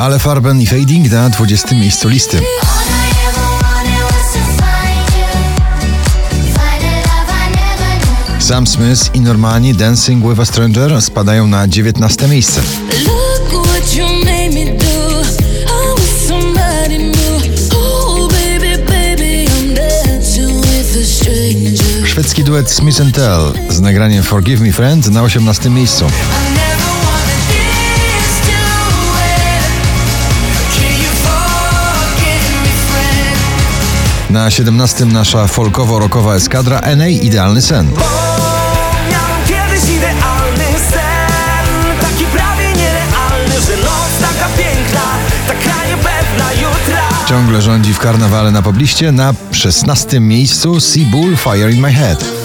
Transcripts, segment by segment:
Ale Farben i Fading na 20 miejscu listy. Sam Smith i Normani Dancing with a Stranger spadają na 19 miejsce. Szwedzki duet Smith Tell z nagraniem Forgive Me Friend na 18 miejscu. Na 17 nasza folkowo-rockowa eskadra NA Idealny Sen. Ciągle rządzi w karnawale na pobliście na 16 miejscu Sea Bull Fire in My Head.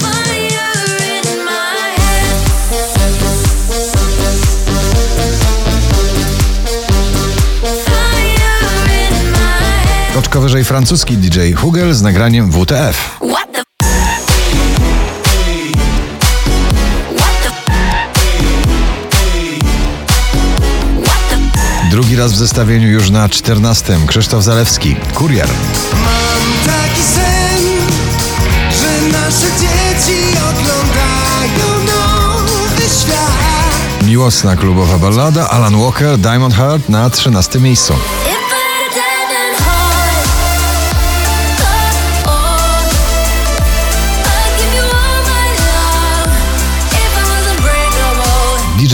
Oczko wyżej francuski DJ Hugel z nagraniem WTF. Drugi raz w zestawieniu już na 14 Krzysztof Zalewski, Kurier. Mam taki sen, że nasze dzieci oglądają nowy świat. Miłosna klubowa ballada Alan Walker, Diamond Heart na 13 miejscu.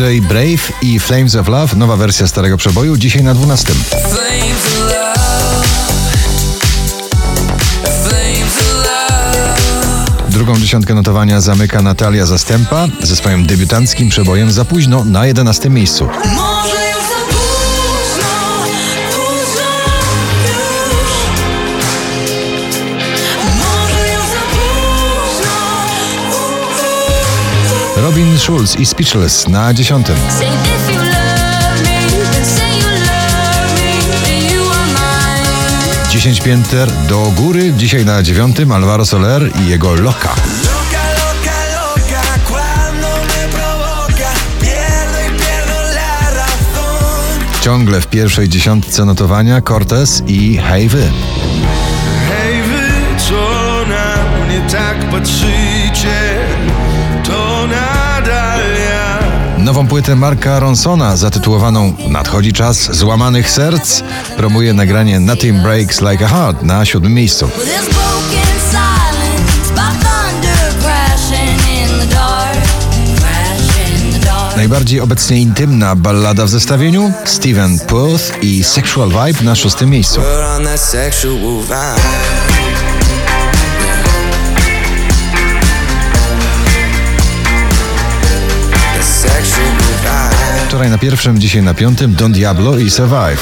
DJ Brave i Flames of Love, nowa wersja starego przeboju, dzisiaj na 12. Flames of love Flames of love Drugą dziesiątkę notowania zamyka Natalia Zastępa ze swoim debiutanckim przebojem za późno na 11 miejscu. Robin Schulz i Speechless na 10. Say if you love me, then say you love me, then you are mine. 10 pięter do góry, dzisiaj na 9 Alvaro Soler i jego Loka. Ciągle w pierwszej dziesiątce notowania Cortez i Hej Wy. Hej wy, co na mnie tak patrzycie, Nową płytę Marka Ronsona zatytułowaną Nadchodzi czas złamanych serc promuje nagranie Nothing Breaks Like a Heart na siódmym miejscu. Najbardziej obecnie intymna ballada w zestawieniu Steven Puth i Sexual Vibe na szóstym miejscu. Wczoraj na pierwszym, dzisiaj na piątym Don Diablo i Survive.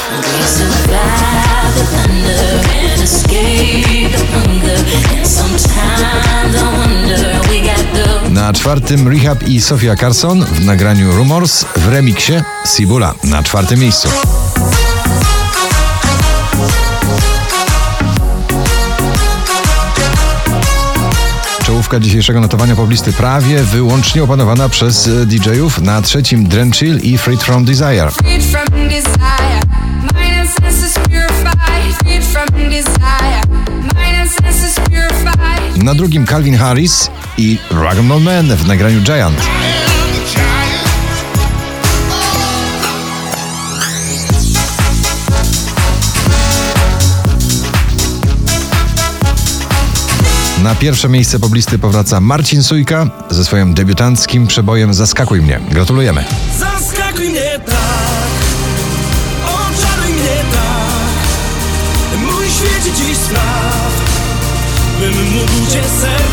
Na czwartym Rehab i Sofia Carson w nagraniu Rumors w remiksie Sibula na czwartym miejscu. Czołówka dzisiejszego notowania poblisty prawie wyłącznie opanowana przez e, DJ-ów. Na trzecim Drenchill i Freed From Desire. Na drugim Calvin Harris i Rag'n'Ball Man w nagraniu Giant. Na pierwsze miejsce poblisty powraca Marcin Sujka ze swoim debiutanckim przebojem Zaskakuj mnie. Gratulujemy. Zaskakuj mnie tak Oczaruj mnie tak Mój świecie dziś spraw Bym mógł cię brać